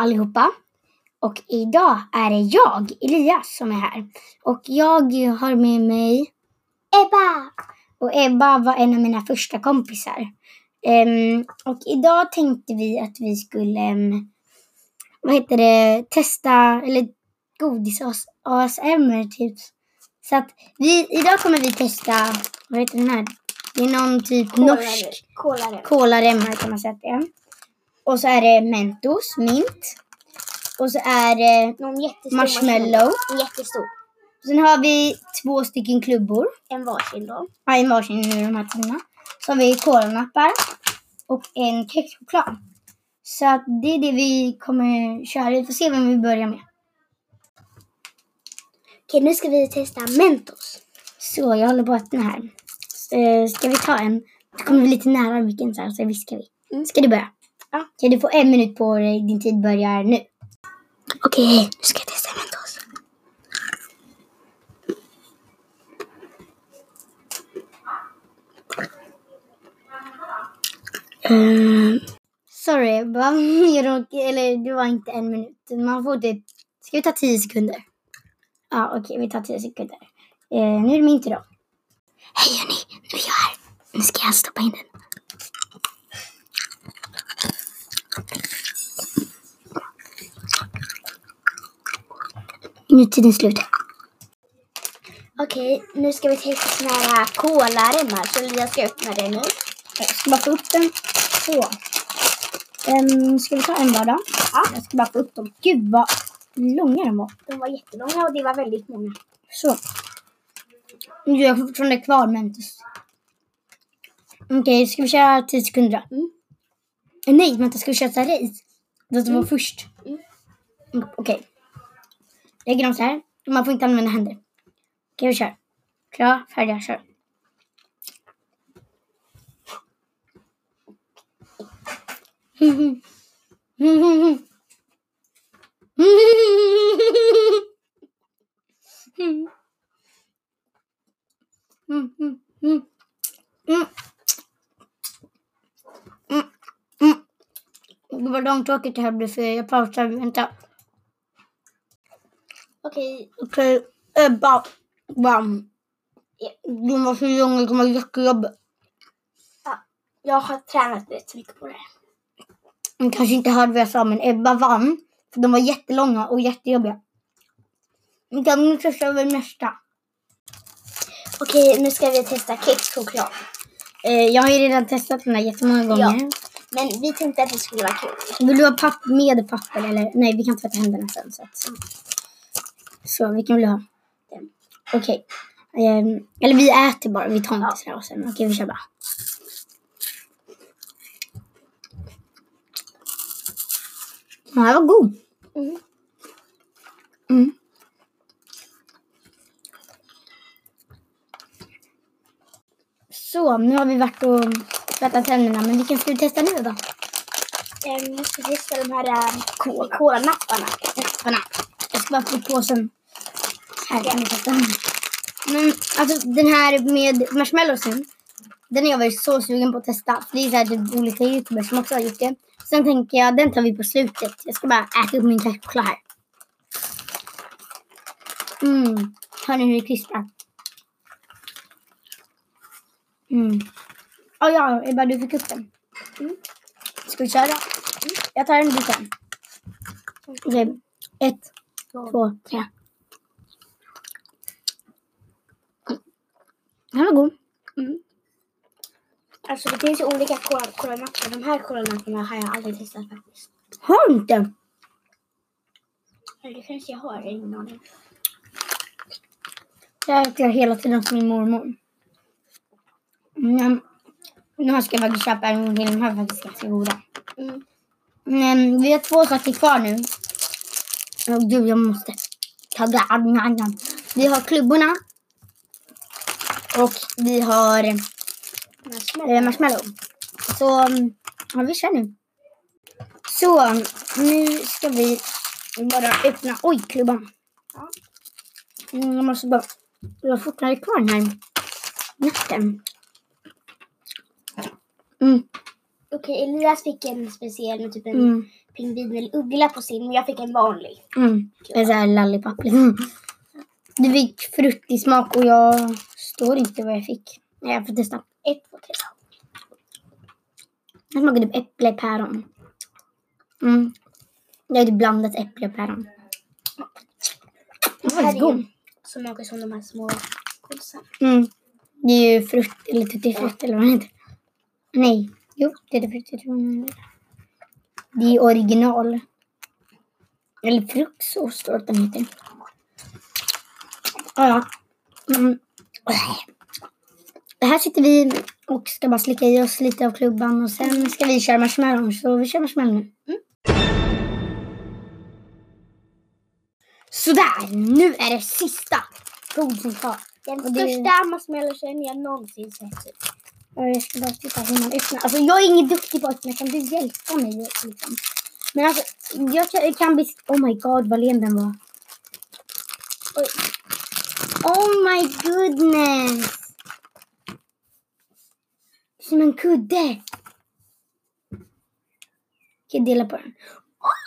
allihopa. Och idag är det jag, Elias, som är här. Och jag har med mig Ebba. Och Ebba var en av mina första kompisar. Ehm, och idag tänkte vi att vi skulle, ehm, vad heter det, testa, eller godis ASMR typ. Så att vi, idag kommer vi testa, vad heter den här? Det är någon typ norsk Kolare. kolaremmar kan man säga att det är. Och så är det Mentos, mint. Och så är det Någon jättestor marshmallow. En jättestor. Sen har vi två stycken klubbor. En varsin då. Ja, en varsin i de här tunna. Så har vi kolanappar och en kexchoklad. Så att det är det vi kommer köra. Vi får se vem vi börjar med. Okej, nu ska vi testa Mentos. Så, jag håller på att öppna här. Eh, ska vi ta en? Du kommer vi lite nära micken så här, så viskar vi. Mm. Ska du börja? Ja. Okej, du får en minut på dig. Din tid börjar nu. Okej, nu ska jag testa Mentos. Mm. Sorry, bara, eller det var inte en minut. Man får typ, ska vi ta tio sekunder? Ja, okej, vi tar tio sekunder. Eh, nu är det min tur då. Hej hörni, nu är jag här. Nu ska jag stoppa in den. Nu är tiden slut. Okej, nu ska vi testa såna här kolaremmar. Så jag ska öppna det nu. Jag ska bara få upp den. Så. Um, ska vi ta en var då? Ja. Jag ska bara få upp dem. Gud vad långa de var. De var jättelånga och det var väldigt många. Så. Nu har jag fortfarande kvar Mentos. Okej, ska vi köra 10 sekunder då? Mm. Eh, Nej, vänta, ska vi köra race? Det var först. Mm. Mm, Okej. Lägger dem så här. Man får inte använda händer. Okej, vi kör. Klara, färdiga, kör. Det var Gud vad långtråkigt det här blir för jag pausar. Vänta. Okej, Okej, Ebba. Bam. Den var så lång, det kommer jättejobbigt. jag har tränat rätt mycket på det här. Hon kanske inte hörde vad jag sa, men Ebba vann. För de var jättelånga och jättejobbiga. Vi kan testa över nästa. Okej, nu ska vi testa kexchoklad. Eh, jag har ju redan testat den här jättemånga gånger. Men vi tänkte att det skulle vara kul. Vill du ha papp med papper eller? Nej, vi kan tvätta händerna sen. Så, att, så vilken vill du ha? Den. Okej. Ehm, eller vi äter bara, vi tar inte sådär och sen. Okej, vi kör bara. Den här var god. Mm. Mm. Så, nu har vi varit och tvättat tänderna. Men vilken ska vi testa nu då? Ehm, jag ska testa de här äh, kol- kolanapparna. Jag ska bara få påsen. Här kan vi testa den. Men mm, alltså den här med marshmallowsen. Den har jag varit så sugen på att testa. För det är så här typ olika youtubers som också har gjort det. Sen tänker jag den tar vi på slutet. Jag ska bara äta upp min kräftchoklad här. Mm. Hör ni hur det krispar? Mm. Oh, ja, Ebba du fick upp den. Mm. Ska vi köra? Mm. Jag tar en bit sen. Okej. Ett, två, tre. Den var god. Mm. Alltså det finns ju olika kola- kolanappar. De här kolanapparna har jag aldrig testat faktiskt. Har du inte? Eller det kanske jag har, ingen aning. Jag äter jag hela tiden som min mormor. Mm. Nu här ska jag faktiskt köpa en gång till. De här är faktiskt ganska goda. Mm. Men vi har två saker kvar nu. Åh gud, jag måste ta grann. Vi har klubborna. Och vi har eh, marshmallow. Så mm, ja, vi kör nu. Så nu ska vi bara öppna. Oj, klubban. Mm, jag måste bara... Jag fortfarande kvar den här natten. Mm. Okej, Elias fick en speciell med typ en Mm. pingvin eller uggla på sin, men jag fick en vanlig. Mm. En sån här lollipop liksom. Du fick fruktig smak och jag står inte vad jag fick. Nej, Jag får testa. Ett, två, tre. Det smakar typ äpple päron. Mm. Det är typ blandat äpple och päron. Den var här är god. smakar som de här små godisarna. Mm. Det är ju frukt, eller tuttifrukt eller vad det heter. Nej, jo, tuttifrukt. Jag tror det är. Original. Eller fruktsås står det att den heter. Ja, ja. Mm. Här sitter vi och ska bara slicka i oss lite av klubban och sen ska vi köra marshmallow. Så vi kör marshmallow nu. Mm. Sådär, nu är det sista godiset kvar. Den Och det- största marshmallowsen jag någonsin sett. Typ. Ja, Jag ska bara titta hur man öppnar. Alltså jag är ingen duktig på att öppna. Kan du hjälpa mig? Liksom? Men alltså, jag kan, kan bli... Oh my god, vad len den var. Oj. Oh my goodness! Som en kudde. Okej, dela på den.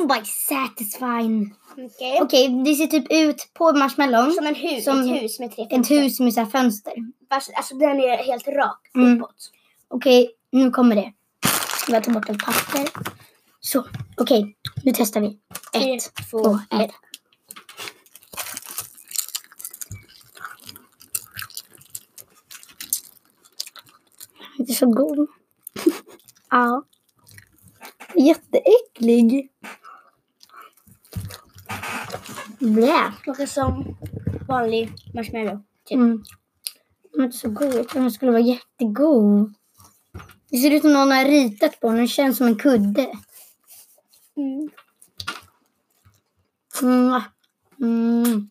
Oh my satisfying. Okej. Okej, det ser typ ut på marshmallown. Som en hus, Som ett hus med tre Ett fönster. hus med så här fönster. Fast, alltså den är helt rak Mm. uppåt. Okej, nu kommer det. Jag tar bort ett papper. Så, okej, nu testar vi. Ett, två, två, ett. ett. Det är så god. ja. Jätteäcklig. Blä. Smakar som vanlig marshmallow. Typ. Mm. Den är inte så god. Den skulle vara jättegod. Det ser ut som någon har ritat på den. Den känns som en kudde. Mm. Mm. Mm.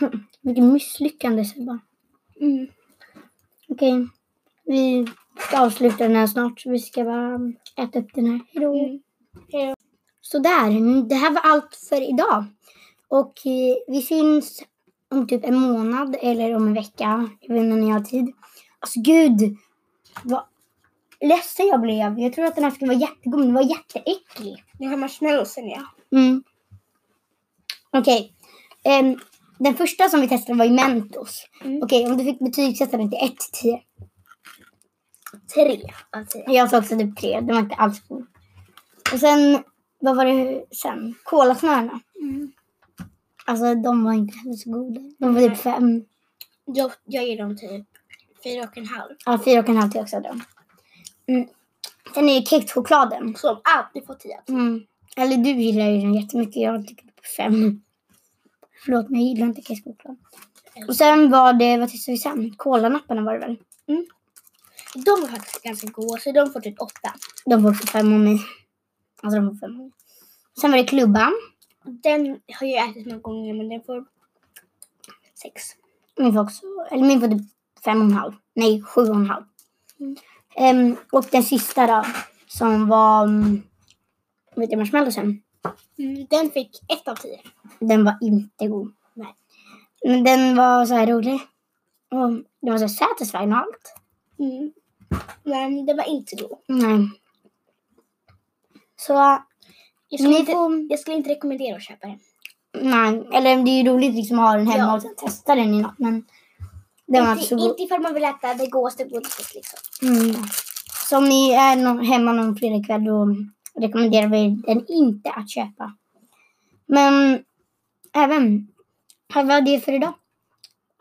Vilket misslyckande Sebba. Mm. Okej. Vi ska avsluta den här snart. Så vi ska bara äta upp den här. Hejdå. Mm. Hejdå. Sådär. Det här var allt för idag. Och eh, vi syns om typ en månad eller om en vecka. Jag vet inte när jag har tid. Alltså gud. Vad ledsen jag blev. Jag tror att den här skulle vara jättegod men den var jätteäcklig. Den här marshmallowsen ja. Mm. Okej. Ehm, den första som vi testade var ju Mentos. Mm. Okej, om du fick betygsätta den till 1 till 10. Tre av tio. Jag sa också typ 3. Den var inte alls god. Och sen, vad var det sen? Kolasnörena. Mm. Alltså de var inte heller så goda. De var typ 5. Jag, jag ger dem typ fyra och en halv. Ja, 4 och en halv till också då. Mm. Sen är det kexchokladen. Som alltid får tio. Mm. Eller du gillar ju den jättemycket. Jag tycker på 5. Förlåt, men jag gillar inte kexchoklad. Och sen var det, vad testade vi sen? Kolanapparna var det väl? De var faktiskt ganska goda så de får typ åtta. De får också fem av mig. Alltså de får fem av mig. Sen var det klubban. Den har jag ätit några gånger men den får sex. Min får också, eller min får typ fem och en halv. Nej, sju och en halv. Mm. Ehm, och den sista då, som var, um, vet du, marshmallowsen. Mm, den fick ett av tio. Den var inte god. Nej. Men den var så här rolig. Och den var så här satisfying och allt. Mm. Men den var inte god. Nej. Så, Jag skulle, inte, jag skulle inte rekommendera att köpa den. nej. Eller det är ju roligt liksom att ha den hemma Ja. och sen testa den i något. Men den var inte Inte, så god. inte ifall man vill äta det godaste godiset liksom. Mm. Så om ni är nå- hemma någon fredagkväll då rekommenderar vi den inte att köpa. Men även, här var det för idag.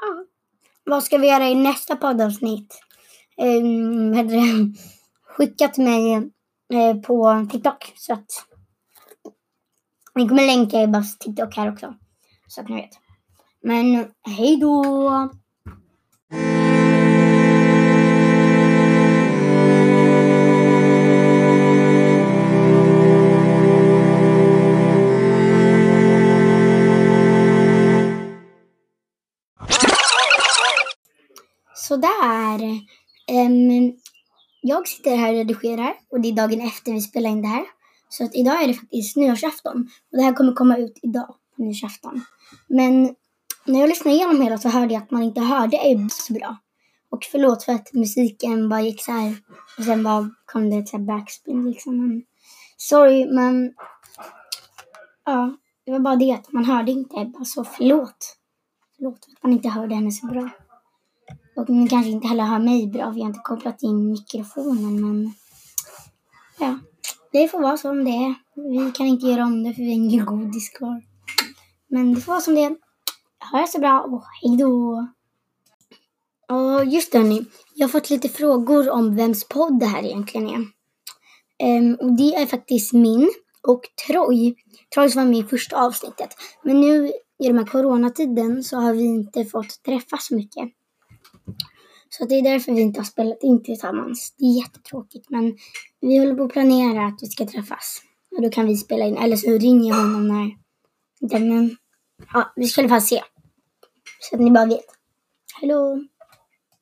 Ja. Vad ska vi göra i nästa poddavsnitt? Eh. Skicka till mig eh, på TikTok så att vi kommer länka Ebbas TikTok här också. Så att ni vet. Men hej då! Sådär. Um, jag sitter här och redigerar och det är dagen efter vi spelar in det här. Så att idag är det faktiskt nyårsafton. Och det här kommer komma ut idag på nyårsafton. Men när jag lyssnade igenom hela så hörde jag att man inte hörde Ebba så bra. Och förlåt för att musiken bara gick så här. Och sen bara kom det ett så här backspin liksom. Men, sorry, men ja, det var bara det att man hörde inte Ebba, så förlåt. Förlåt för att man inte hörde henne så bra. Och ni kanske inte heller hör mig bra, vi har inte kopplat in mikrofonen, men ja, det får vara som det är. Vi kan inte göra om det för vi har ingen godis kvar. Men det får vara som det är. Ha det så bra och hejdå! Och just det hörni, jag har fått lite frågor om vems podd det här egentligen är. Um, och det är faktiskt min och Troy. Troy som var med i första avsnittet. Men nu i den här coronatiden så har vi inte fått träffas så mycket. Så det är därför vi inte har spelat in tillsammans. Det är jättetråkigt men vi håller på att planera att vi ska träffas. Och då kan vi spela in, eller så ringer jag honom när den, ja, vi ska i alla fall se. Så att ni bara vet. Hallå!